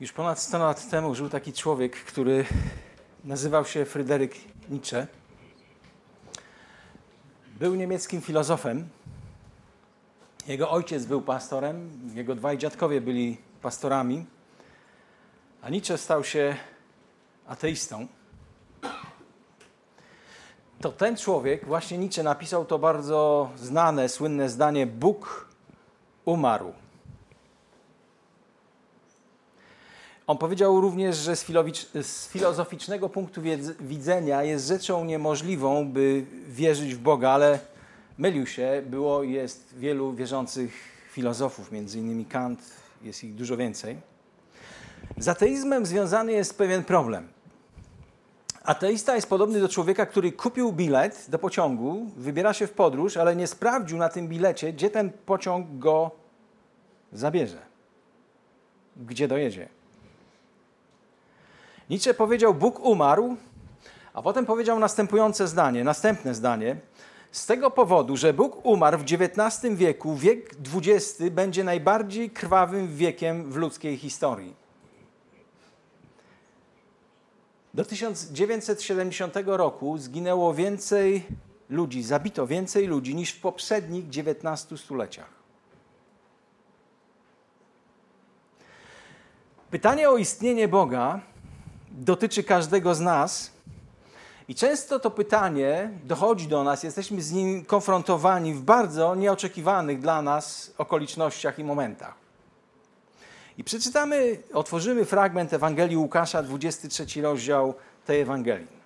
Już ponad 100 lat temu żył taki człowiek, który nazywał się Fryderyk Nietzsche. Był niemieckim filozofem. Jego ojciec był pastorem, jego dwaj dziadkowie byli pastorami, a Nietzsche stał się ateistą. To ten człowiek, właśnie Nietzsche, napisał to bardzo znane, słynne zdanie: Bóg umarł. On powiedział również, że z filozoficznego punktu widzenia jest rzeczą niemożliwą, by wierzyć w Boga, ale mylił się. Było jest wielu wierzących filozofów, między innymi Kant, jest ich dużo więcej. Z ateizmem związany jest pewien problem. Ateista jest podobny do człowieka, który kupił bilet do pociągu, wybiera się w podróż, ale nie sprawdził na tym bilecie, gdzie ten pociąg go zabierze, gdzie dojedzie. Nietzsche powiedział: Bóg umarł, a potem powiedział następujące zdanie, następne zdanie. Z tego powodu, że Bóg umarł w XIX wieku, wiek XX będzie najbardziej krwawym wiekiem w ludzkiej historii. Do 1970 roku zginęło więcej ludzi, zabito więcej ludzi niż w poprzednich 19 stuleciach. Pytanie o istnienie Boga dotyczy każdego z nas. I często to pytanie dochodzi do nas, jesteśmy z nim konfrontowani w bardzo nieoczekiwanych dla nas okolicznościach i momentach. I przeczytamy, otworzymy fragment Ewangelii Łukasza, 23 rozdział tej Ewangelii.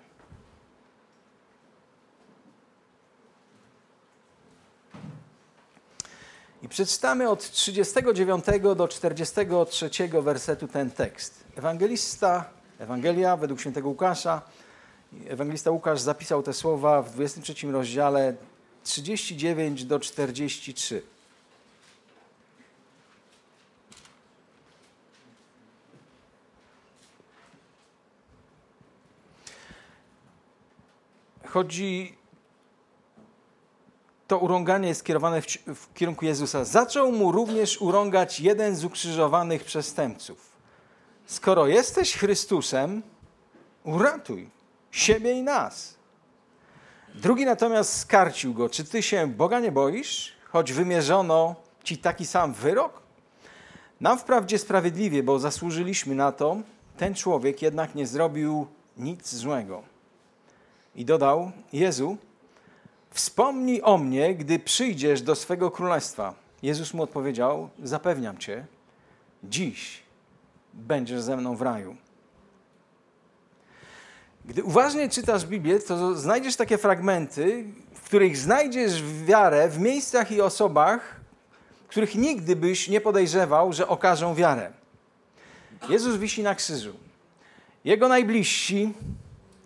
I przeczytamy od 39 do 43 wersetu ten tekst. Ewangelista Ewangelia według świętego Łukasza. Ewangelista Łukasz zapisał te słowa w 23 rozdziale 39 do 43. Chodzi to urąganie jest skierowane w, w, kierunku Jezusa. Zaczął mu również urągać jeden z ukrzyżowanych przestępców. Skoro jesteś Chrystusem, uratuj siebie i nas. Drugi natomiast skarcił go: Czy ty się Boga nie boisz, choć wymierzono ci taki sam wyrok? Nam wprawdzie sprawiedliwie, bo zasłużyliśmy na to, ten człowiek jednak nie zrobił nic złego. I dodał: Jezu, wspomnij o mnie, gdy przyjdziesz do swego królestwa. Jezus mu odpowiedział: Zapewniam cię, dziś będziesz ze mną w raju. Gdy uważnie czytasz Biblię, to znajdziesz takie fragmenty, w których znajdziesz wiarę w miejscach i osobach, których nigdy byś nie podejrzewał, że okażą wiarę. Jezus wisi na krzyżu. Jego najbliżsi,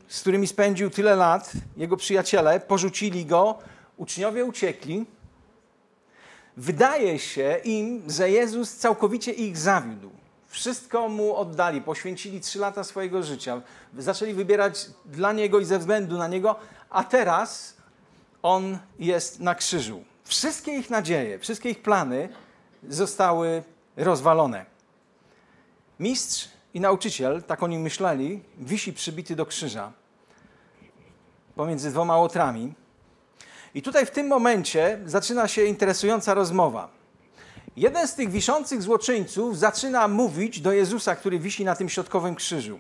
z którymi spędził tyle lat, jego przyjaciele, porzucili go, uczniowie uciekli. Wydaje się im, że Jezus całkowicie ich zawiódł. Wszystko mu oddali, poświęcili trzy lata swojego życia, zaczęli wybierać dla niego i ze względu na niego, a teraz on jest na krzyżu. Wszystkie ich nadzieje, wszystkie ich plany zostały rozwalone. Mistrz i nauczyciel, tak o nim myśleli, wisi przybity do krzyża pomiędzy dwoma łotrami. I tutaj w tym momencie zaczyna się interesująca rozmowa. Jeden z tych wiszących złoczyńców zaczyna mówić do Jezusa, który wisi na tym środkowym krzyżu.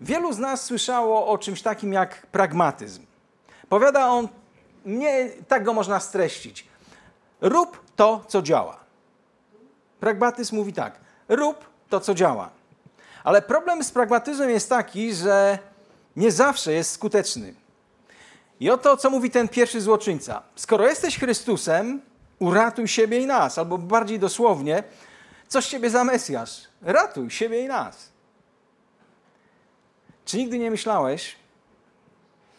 Wielu z nas słyszało o czymś takim jak pragmatyzm. Powiada on, nie tak go można streścić. Rób to, co działa. Pragmatyzm mówi tak: rób to, co działa. Ale problem z pragmatyzmem jest taki, że nie zawsze jest skuteczny. I oto, co mówi ten pierwszy złoczyńca. Skoro jesteś Chrystusem, uratuj siebie i nas, albo bardziej dosłownie, coś ciebie za Mesjasz, ratuj siebie i nas. Czy nigdy nie myślałeś,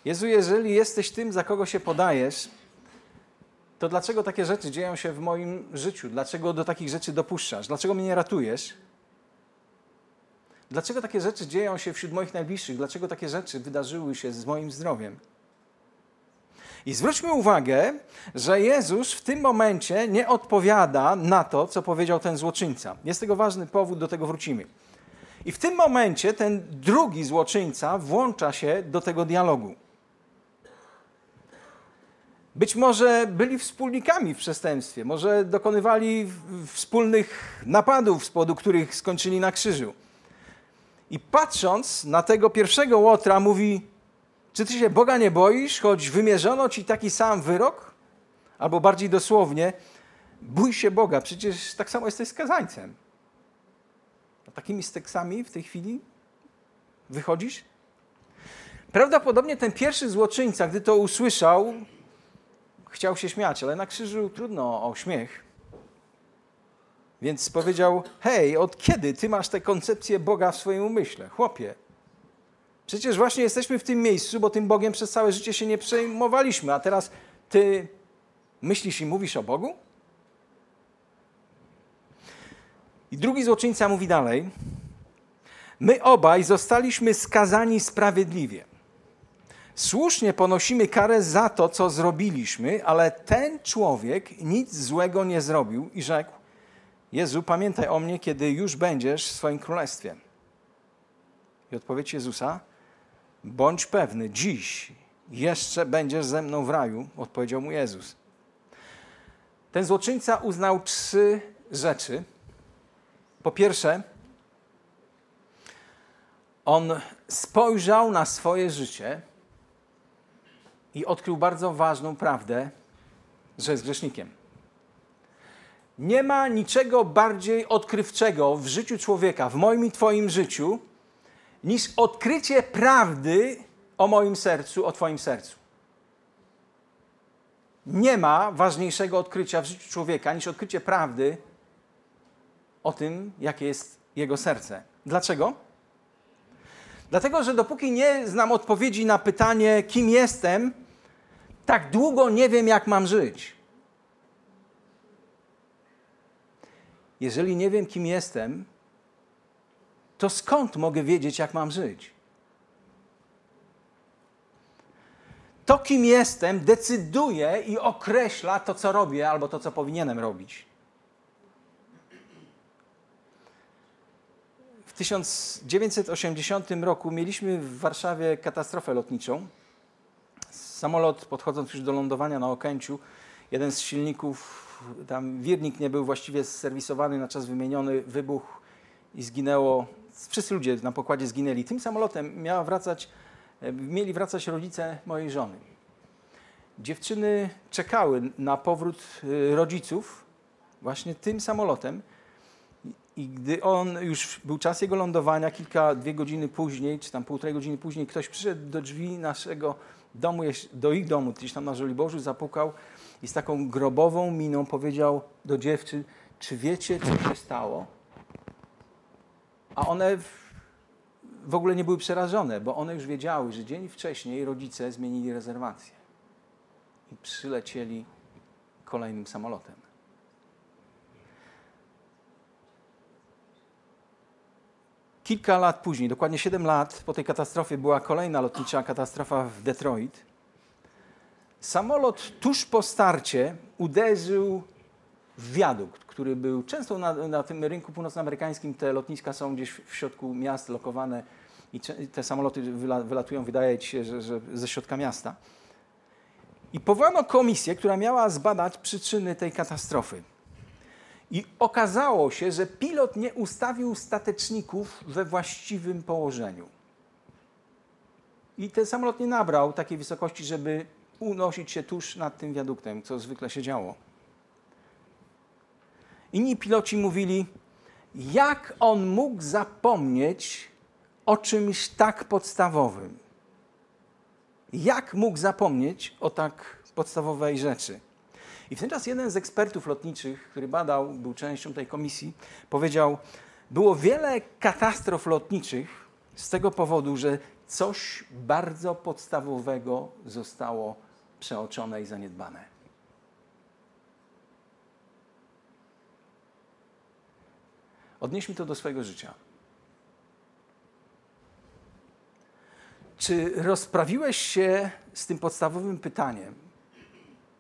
Jezu, jeżeli jesteś tym, za kogo się podajesz, to dlaczego takie rzeczy dzieją się w moim życiu? Dlaczego do takich rzeczy dopuszczasz? Dlaczego mnie nie ratujesz? Dlaczego takie rzeczy dzieją się wśród moich najbliższych? Dlaczego takie rzeczy wydarzyły się z moim zdrowiem? I zwróćmy uwagę, że Jezus w tym momencie nie odpowiada na to, co powiedział ten złoczyńca. Jest tego ważny powód, do tego wrócimy. I w tym momencie ten drugi złoczyńca włącza się do tego dialogu. Być może byli wspólnikami w przestępstwie, może dokonywali wspólnych napadów, z powodu których skończyli na krzyżu. I patrząc na tego pierwszego łotra, mówi: Czy ty się Boga nie boisz, choć wymierzono ci taki sam wyrok? Albo bardziej dosłownie, bój się Boga, przecież tak samo jesteś skazańcem. A takimi steksami w tej chwili wychodzisz? Prawdopodobnie ten pierwszy złoczyńca, gdy to usłyszał, chciał się śmiać, ale na krzyżu trudno o śmiech. Więc powiedział: Hej, od kiedy ty masz tę koncepcję Boga w swoim umyśle? Chłopie, przecież właśnie jesteśmy w tym miejscu, bo tym Bogiem przez całe życie się nie przejmowaliśmy, a teraz ty myślisz i mówisz o Bogu? I drugi złoczyńca mówi dalej: My obaj zostaliśmy skazani sprawiedliwie. Słusznie ponosimy karę za to, co zrobiliśmy, ale ten człowiek nic złego nie zrobił i rzekł: Jezu, pamiętaj o mnie, kiedy już będziesz w swoim królestwie. I odpowiedź Jezusa: Bądź pewny, dziś jeszcze będziesz ze mną w raju, odpowiedział mu Jezus. Ten złoczyńca uznał trzy rzeczy. Po pierwsze, on spojrzał na swoje życie i odkrył bardzo ważną prawdę, że jest grzesznikiem. Nie ma niczego bardziej odkrywczego w życiu człowieka, w moim i Twoim życiu, niż odkrycie prawdy o moim sercu, o Twoim sercu. Nie ma ważniejszego odkrycia w życiu człowieka niż odkrycie prawdy o tym, jakie jest jego serce. Dlaczego? Dlatego, że dopóki nie znam odpowiedzi na pytanie, kim jestem, tak długo nie wiem, jak mam żyć. Jeżeli nie wiem, kim jestem, to skąd mogę wiedzieć, jak mam żyć? To, kim jestem, decyduje i określa to, co robię, albo to, co powinienem robić. W 1980 roku mieliśmy w Warszawie katastrofę lotniczą. Samolot, podchodząc już do lądowania na Okęciu, jeden z silników, tam wirnik nie był właściwie serwisowany, na czas wymieniony, wybuchł i zginęło, wszyscy ludzie na pokładzie zginęli. Tym samolotem miała wracać, e, mieli wracać rodzice mojej żony. Dziewczyny czekały na powrót e, rodziców właśnie tym samolotem. I gdy on już był czas jego lądowania, kilka, dwie godziny później, czy tam półtorej godziny później, ktoś przyszedł do drzwi naszego domu, do ich domu, gdzieś tam na Żoliborzu, zapukał i z taką grobową miną powiedział do dziewczyn, czy wiecie, co się stało? A one w ogóle nie były przerażone, bo one już wiedziały, że dzień wcześniej rodzice zmienili rezerwację i przylecieli kolejnym samolotem. Kilka lat później, dokładnie 7 lat po tej katastrofie, była kolejna lotnicza katastrofa w Detroit. Samolot tuż po starcie uderzył w wiadukt, który był często na, na tym rynku północnoamerykańskim. Te lotniska są gdzieś w środku miast lokowane i te samoloty wylatują, wydaje się, że, że ze środka miasta. I powołano komisję, która miała zbadać przyczyny tej katastrofy. I okazało się, że pilot nie ustawił stateczników we właściwym położeniu. I ten samolot nie nabrał takiej wysokości, żeby unosić się tuż nad tym wiaduktem, co zwykle się działo. Inni piloci mówili, jak on mógł zapomnieć o czymś tak podstawowym? Jak mógł zapomnieć o tak podstawowej rzeczy? I w ten czas jeden z ekspertów lotniczych, który badał, był częścią tej komisji, powiedział: Było wiele katastrof lotniczych z tego powodu, że coś bardzo podstawowego zostało przeoczone i zaniedbane. Odnieśmy to do swojego życia. Czy rozprawiłeś się z tym podstawowym pytaniem,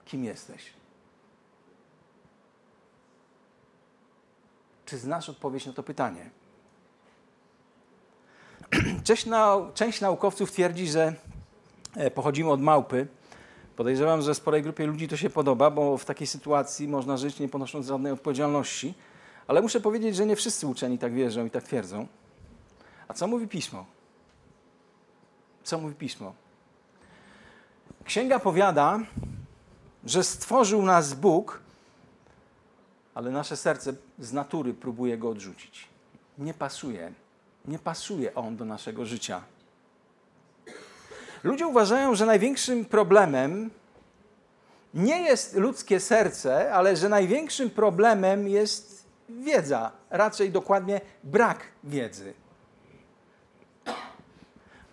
kim jesteś? Czy znasz odpowiedź na to pytanie? Część, nau część naukowców twierdzi, że e, pochodzimy od małpy. Podejrzewam, że sporej grupie ludzi to się podoba, bo w takiej sytuacji można żyć nie ponosząc żadnej odpowiedzialności. Ale muszę powiedzieć, że nie wszyscy uczeni tak wierzą i tak twierdzą. A co mówi pismo? Co mówi pismo? Księga powiada, że stworzył nas Bóg, ale nasze serce z natury próbuje go odrzucić. Nie pasuje. Nie pasuje on do naszego życia. Ludzie uważają, że największym problemem nie jest ludzkie serce, ale że największym problemem jest wiedza, raczej dokładnie brak wiedzy.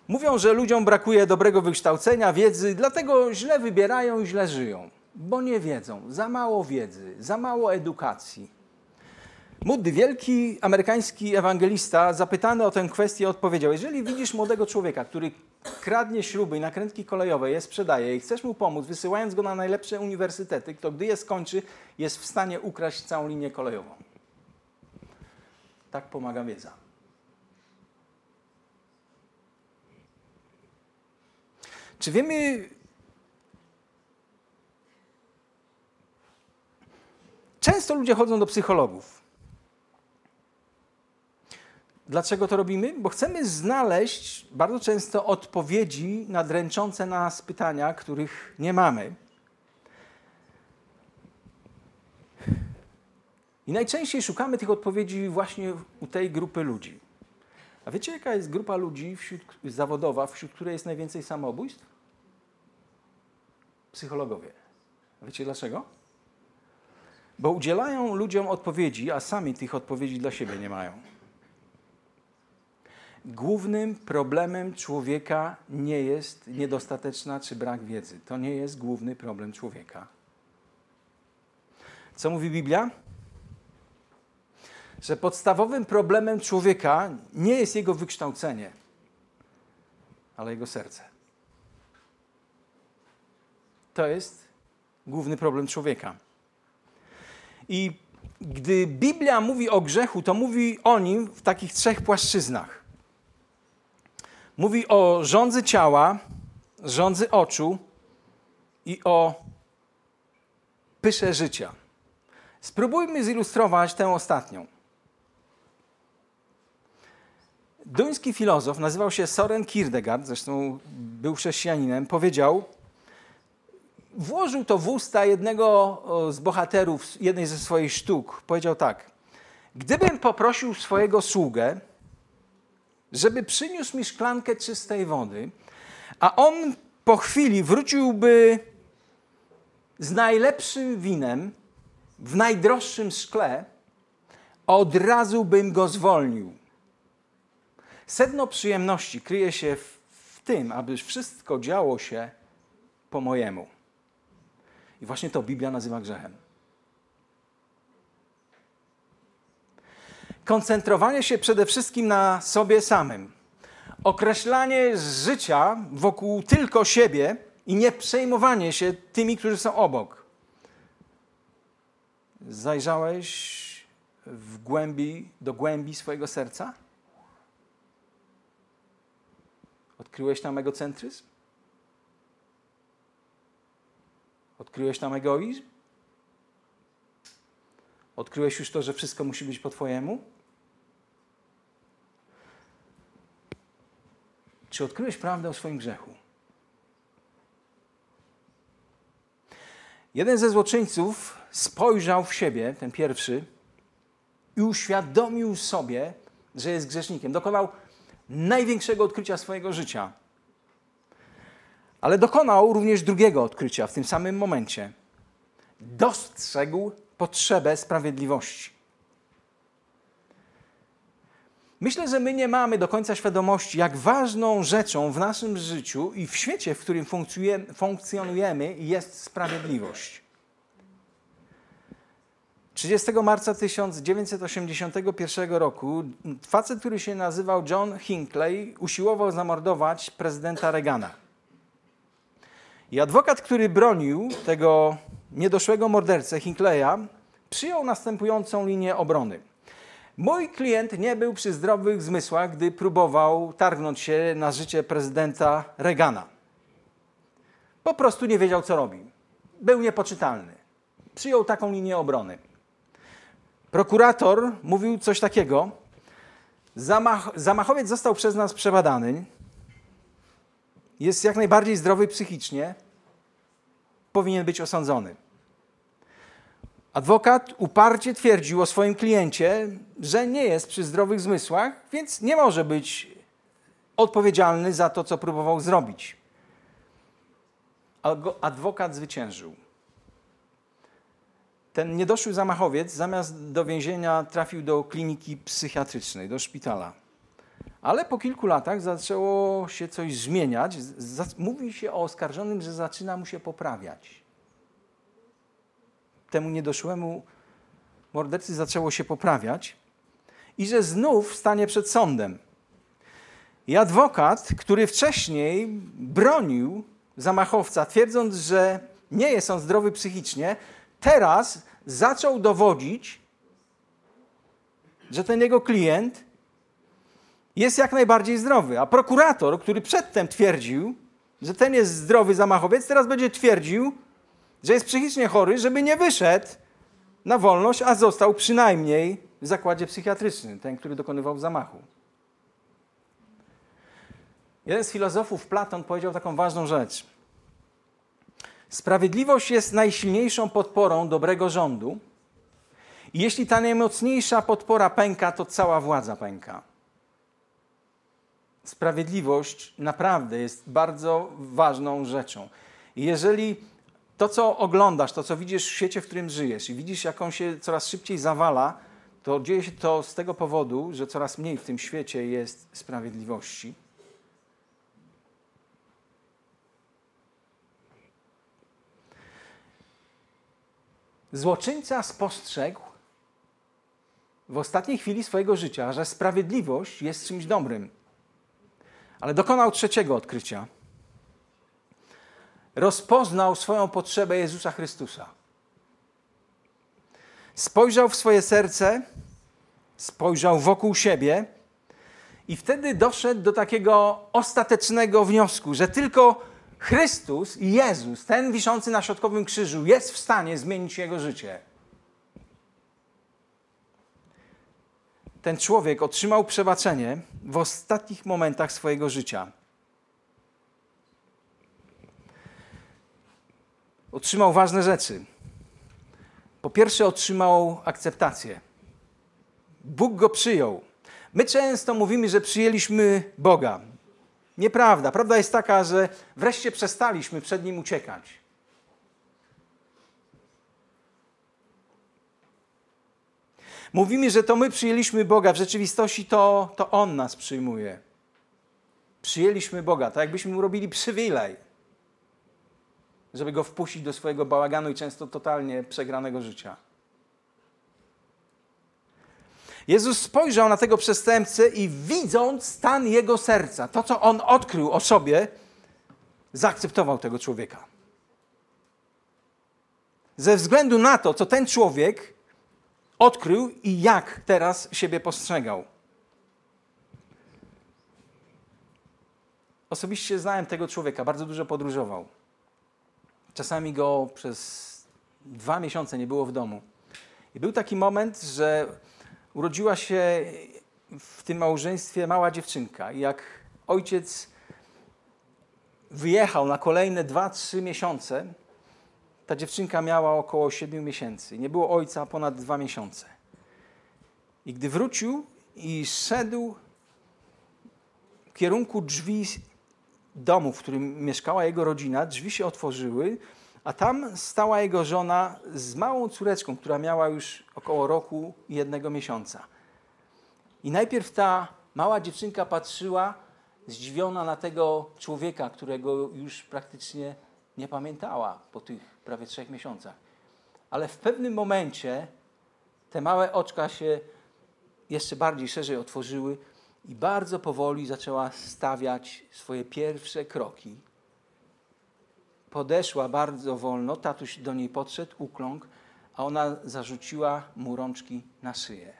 Mówią, że ludziom brakuje dobrego wykształcenia, wiedzy, dlatego źle wybierają i źle żyją, bo nie wiedzą, za mało wiedzy, za mało edukacji. Moody, wielki amerykański ewangelista, zapytany o tę kwestię, odpowiedział: Jeżeli widzisz młodego człowieka, który kradnie śruby i nakrętki kolejowe, je sprzedaje i chcesz mu pomóc, wysyłając go na najlepsze uniwersytety, to gdy je skończy, jest w stanie ukraść całą linię kolejową. Tak pomaga wiedza. Czy wiemy, Często ludzie chodzą do psychologów. Dlaczego to robimy? Bo chcemy znaleźć bardzo często odpowiedzi na dręczące nas pytania, których nie mamy. I najczęściej szukamy tych odpowiedzi właśnie u tej grupy ludzi. A wiecie, jaka jest grupa ludzi wśród, zawodowa, wśród której jest najwięcej samobójstw? Psychologowie. A wiecie dlaczego? Bo udzielają ludziom odpowiedzi, a sami tych odpowiedzi dla siebie nie mają. Głównym problemem człowieka nie jest niedostateczna czy brak wiedzy. To nie jest główny problem człowieka. Co mówi Biblia? Że podstawowym problemem człowieka nie jest jego wykształcenie, ale jego serce. To jest główny problem człowieka. I gdy Biblia mówi o grzechu, to mówi o nim w takich trzech płaszczyznach. Mówi o rządzy ciała, rządzy oczu i o pysze życia. Spróbujmy zilustrować tę ostatnią. Duński filozof, nazywał się Soren Kierkegaard, zresztą był chrześcijaninem, powiedział, włożył to w usta jednego z bohaterów jednej ze swoich sztuk. Powiedział tak: Gdybym poprosił swojego sługę, żeby przyniósł mi szklankę czystej wody, a on po chwili wróciłby z najlepszym winem w najdroższym szkle, od razu bym go zwolnił. Sedno przyjemności kryje się w, w tym, aby wszystko działo się po mojemu. I właśnie to Biblia nazywa grzechem. Koncentrowanie się przede wszystkim na sobie samym. Określanie życia wokół tylko siebie i nie przejmowanie się tymi, którzy są obok. Zajrzałeś w głębi, do głębi swojego serca? Odkryłeś tam egocentryzm? Odkryłeś tam egoizm? Odkryłeś już to, że wszystko musi być po Twojemu? Czy odkryłeś prawdę o swoim grzechu? Jeden ze złoczyńców spojrzał w siebie, ten pierwszy, i uświadomił sobie, że jest grzesznikiem. Dokonał największego odkrycia swojego życia. Ale dokonał również drugiego odkrycia w tym samym momencie. Dostrzegł potrzebę sprawiedliwości. Myślę, że my nie mamy do końca świadomości, jak ważną rzeczą w naszym życiu i w świecie, w którym funkcjonujemy, jest sprawiedliwość. 30 marca 1981 roku facet, który się nazywał John Hinckley, usiłował zamordować prezydenta Reagana. I adwokat, który bronił tego niedoszłego mordercę Hinckley'a, przyjął następującą linię obrony. Mój klient nie był przy zdrowych zmysłach, gdy próbował targnąć się na życie prezydenta Reagana. Po prostu nie wiedział, co robi. Był niepoczytalny. Przyjął taką linię obrony. Prokurator mówił coś takiego. Zamach, zamachowiec został przez nas przebadany. Jest jak najbardziej zdrowy psychicznie. Powinien być osądzony. Adwokat uparcie twierdził o swoim kliencie, że nie jest przy zdrowych zmysłach, więc nie może być odpowiedzialny za to, co próbował zrobić. Adwokat zwyciężył. Ten niedoszły zamachowiec zamiast do więzienia trafił do kliniki psychiatrycznej, do szpitala. Ale po kilku latach zaczęło się coś zmieniać. Mówi się o oskarżonym, że zaczyna mu się poprawiać temu niedoszłemu mordercy zaczęło się poprawiać i że znów stanie przed sądem. I adwokat, który wcześniej bronił zamachowca, twierdząc, że nie jest on zdrowy psychicznie, teraz zaczął dowodzić, że ten jego klient jest jak najbardziej zdrowy. A prokurator, który przedtem twierdził, że ten jest zdrowy zamachowiec, teraz będzie twierdził, że jest psychicznie chory, żeby nie wyszedł na wolność, a został przynajmniej w zakładzie psychiatrycznym, ten, który dokonywał zamachu. Jeden z filozofów, Platon, powiedział taką ważną rzecz. Sprawiedliwość jest najsilniejszą podporą dobrego rządu. I jeśli ta najmocniejsza podpora pęka, to cała władza pęka. Sprawiedliwość naprawdę jest bardzo ważną rzeczą. Jeżeli to, co oglądasz, to, co widzisz w świecie, w którym żyjesz i widzisz, jak on się coraz szybciej zawala, to dzieje się to z tego powodu, że coraz mniej w tym świecie jest sprawiedliwości. Złoczyńca spostrzegł w ostatniej chwili swojego życia, że sprawiedliwość jest czymś dobrym. Ale dokonał trzeciego odkrycia rozpoznał swoją potrzebę Jezusa Chrystusa. Spojrzał w swoje serce, spojrzał wokół siebie i wtedy doszedł do takiego ostatecznego wniosku, że tylko Chrystus i Jezus, ten wiszący na środkowym krzyżu, jest w stanie zmienić jego życie. Ten człowiek otrzymał przebaczenie w ostatnich momentach swojego życia. otrzymał ważne rzeczy. Po pierwsze, otrzymał akceptację. Bóg go przyjął. My często mówimy, że przyjęliśmy Boga. Nieprawda. Prawda jest taka, że wreszcie przestaliśmy przed nim uciekać. Mówimy, że to my przyjęliśmy Boga. W rzeczywistości to, to On nas przyjmuje. Przyjęliśmy Boga, tak jakbyśmy mu robili przywilej żeby go wpuścić do swojego bałaganu i często totalnie przegranego życia. Jezus spojrzał na tego przestępcę i widząc stan jego serca, to co on odkrył o sobie, zaakceptował tego człowieka. Ze względu na to, co ten człowiek odkrył i jak teraz siebie postrzegał. Osobiście znałem tego człowieka, bardzo dużo podróżował. Czasami go przez dwa miesiące nie było w domu. I był taki moment, że urodziła się w tym małżeństwie mała dziewczynka. Jak ojciec wyjechał na kolejne dwa, trzy miesiące, ta dziewczynka miała około siedmiu miesięcy. Nie było ojca ponad dwa miesiące. I gdy wrócił i szedł w kierunku drzwi domu, w którym mieszkała jego rodzina, drzwi się otworzyły, a tam stała jego żona z małą córeczką, która miała już około roku i jednego miesiąca. I najpierw ta mała dziewczynka patrzyła zdziwiona na tego człowieka, którego już praktycznie nie pamiętała po tych prawie trzech miesiącach. Ale w pewnym momencie te małe oczka się jeszcze bardziej szerzej otworzyły i bardzo powoli zaczęła stawiać swoje pierwsze kroki. Podeszła bardzo wolno, tatuś do niej podszedł, ukląkł, a ona zarzuciła mu rączki na szyję.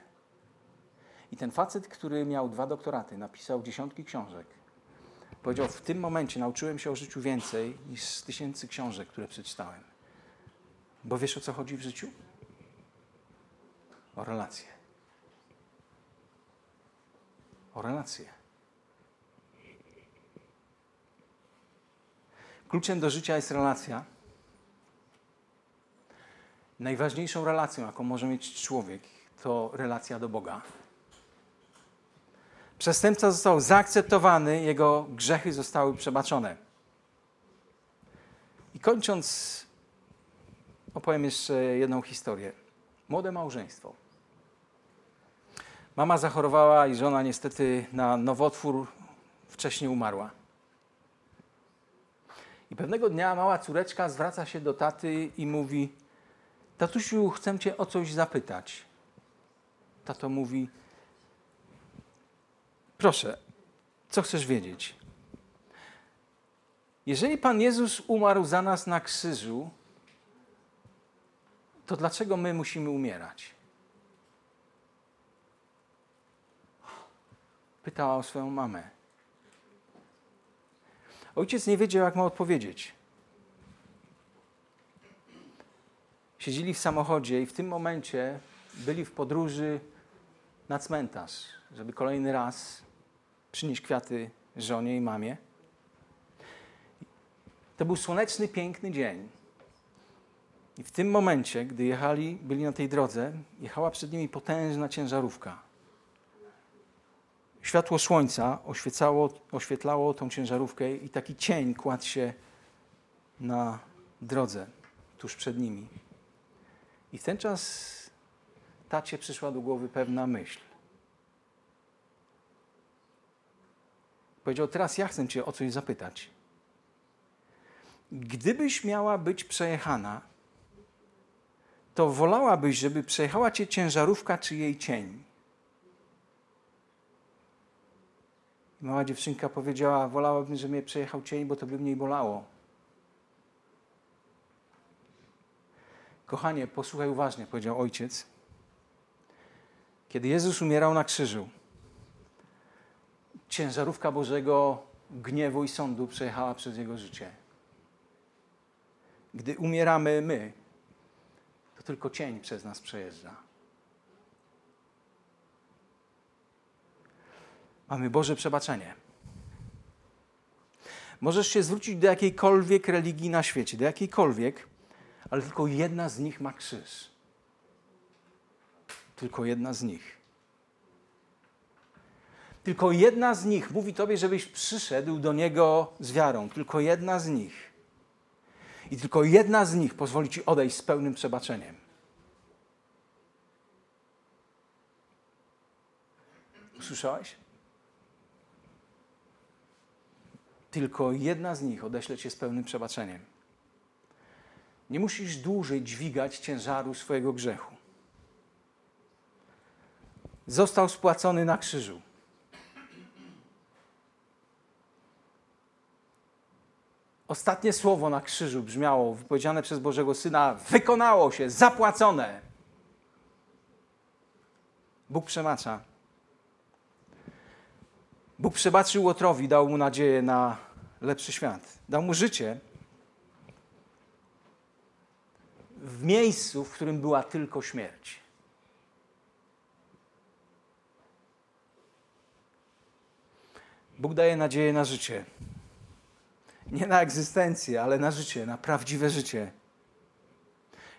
I ten facet, który miał dwa doktoraty, napisał dziesiątki książek, powiedział: W tym momencie nauczyłem się o życiu więcej niż z tysięcy książek, które przeczytałem. Bo wiesz o co chodzi w życiu? O relacje. O relacje. Kluczem do życia jest relacja. Najważniejszą relacją, jaką może mieć człowiek, to relacja do Boga. Przestępca został zaakceptowany, jego grzechy zostały przebaczone. I kończąc, opowiem jeszcze jedną historię. Młode małżeństwo. Mama zachorowała i żona niestety na nowotwór wcześniej umarła. I pewnego dnia mała córeczka zwraca się do taty i mówi: Tatusiu, chcę cię o coś zapytać. Tato mówi: Proszę, co chcesz wiedzieć? Jeżeli Pan Jezus umarł za nas na krzyżu, to dlaczego my musimy umierać? Pytała o swoją mamę. Ojciec nie wiedział, jak ma odpowiedzieć. Siedzieli w samochodzie i w tym momencie byli w podróży na cmentarz, żeby kolejny raz przynieść kwiaty żonie i mamie. To był słoneczny, piękny dzień. I w tym momencie, gdy jechali, byli na tej drodze, jechała przed nimi potężna ciężarówka. Światło słońca oświecało, oświetlało tą ciężarówkę i taki cień kładł się na drodze tuż przed nimi. I w ten czas tacie przyszła do głowy pewna myśl. Powiedział: Teraz ja chcę Cię o coś zapytać. Gdybyś miała być przejechana, to wolałabyś, żeby przejechała Cię ciężarówka czy jej cień? Mała dziewczynka powiedziała: Wolałabym, żeby mnie przejechał cień, bo to by mniej bolało. Kochanie, posłuchaj uważnie, powiedział ojciec. Kiedy Jezus umierał na krzyżu, ciężarówka Bożego gniewu i sądu przejechała przez jego życie. Gdy umieramy my, to tylko cień przez nas przejeżdża. Mamy Boże przebaczenie. Możesz się zwrócić do jakiejkolwiek religii na świecie, do jakiejkolwiek, ale tylko jedna z nich ma krzyż. Tylko jedna z nich. Tylko jedna z nich mówi Tobie, żebyś przyszedł do Niego z wiarą. Tylko jedna z nich. I tylko jedna z nich pozwoli Ci odejść z pełnym przebaczeniem. Usłyszałeś? Tylko jedna z nich odeśle Cię z pełnym przebaczeniem. Nie musisz dłużej dźwigać ciężaru swojego grzechu. Został spłacony na krzyżu. Ostatnie słowo na krzyżu brzmiało, wypowiedziane przez Bożego Syna: wykonało się, zapłacone. Bóg przemacza. Bóg przebaczył Łotrowi, dał mu nadzieję na lepszy świat. Dał mu życie w miejscu, w którym była tylko śmierć. Bóg daje nadzieję na życie. Nie na egzystencję, ale na życie, na prawdziwe życie.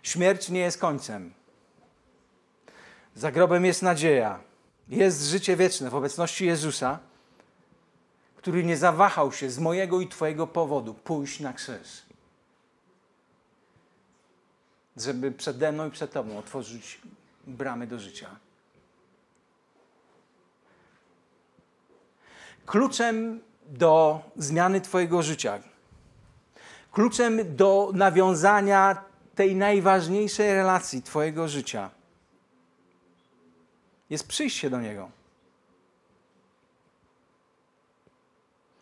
Śmierć nie jest końcem. Za grobem jest nadzieja. Jest życie wieczne w obecności Jezusa, który nie zawahał się z mojego i Twojego powodu pójść na krzyż. Żeby przede mną i przed Tobą otworzyć bramy do życia. kluczem do zmiany Twojego życia, kluczem do nawiązania tej najważniejszej relacji Twojego życia jest przyjście do Niego.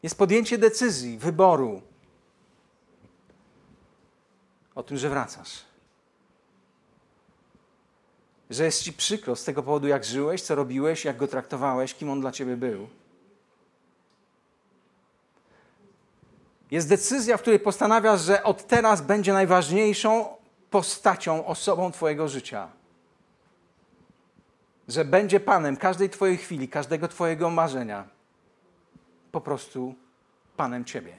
Jest podjęcie decyzji, wyboru o tym, że wracasz. że jest ci przykro z tego powodu, jak żyłeś, co robiłeś, jak go traktowałeś, kim on dla ciebie był. Jest decyzja, w której postanawiasz, że od teraz będzie najważniejszą postacią, osobą Twojego życia. Że będzie Panem każdej Twojej chwili, każdego Twojego marzenia. Po prostu Panem Ciebie.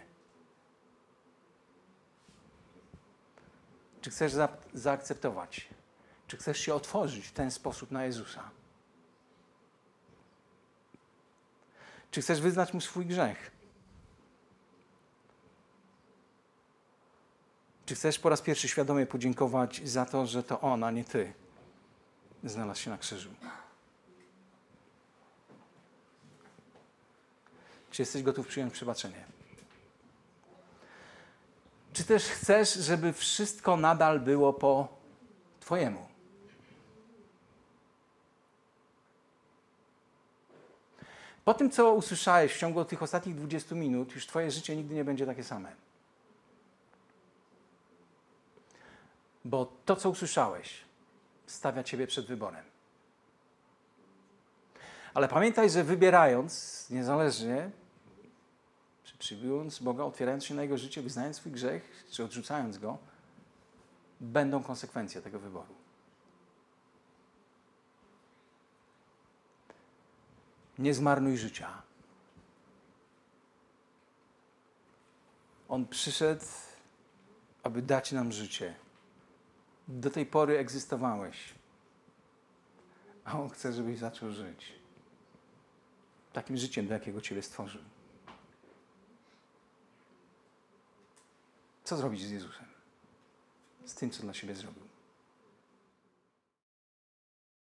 Czy chcesz za zaakceptować? Czy chcesz się otworzyć w ten sposób na Jezusa? Czy chcesz wyznać Mu swój grzech? Czy chcesz po raz pierwszy świadomie podziękować za to, że to On, a nie Ty znalazł się na krzyżu? Czy jesteś gotów przyjąć przebaczenie? Czy też chcesz, żeby wszystko nadal było po Twojemu? Po tym, co usłyszałeś w ciągu tych ostatnich 20 minut, już Twoje życie nigdy nie będzie takie same. Bo to, co usłyszałeś, stawia Ciebie przed wyborem. Ale pamiętaj, że wybierając, niezależnie, przyjmując Boga, otwierając się na Jego życie, wyznając swój grzech, czy odrzucając Go, będą konsekwencje tego wyboru. Nie zmarnuj życia. On przyszedł, aby dać nam życie. Do tej pory egzystowałeś, a On chce, żebyś zaczął żyć takim życiem, do jakiego Ciebie stworzył. Co zrobić z Jezusem? Z tym, co dla siebie zrobił.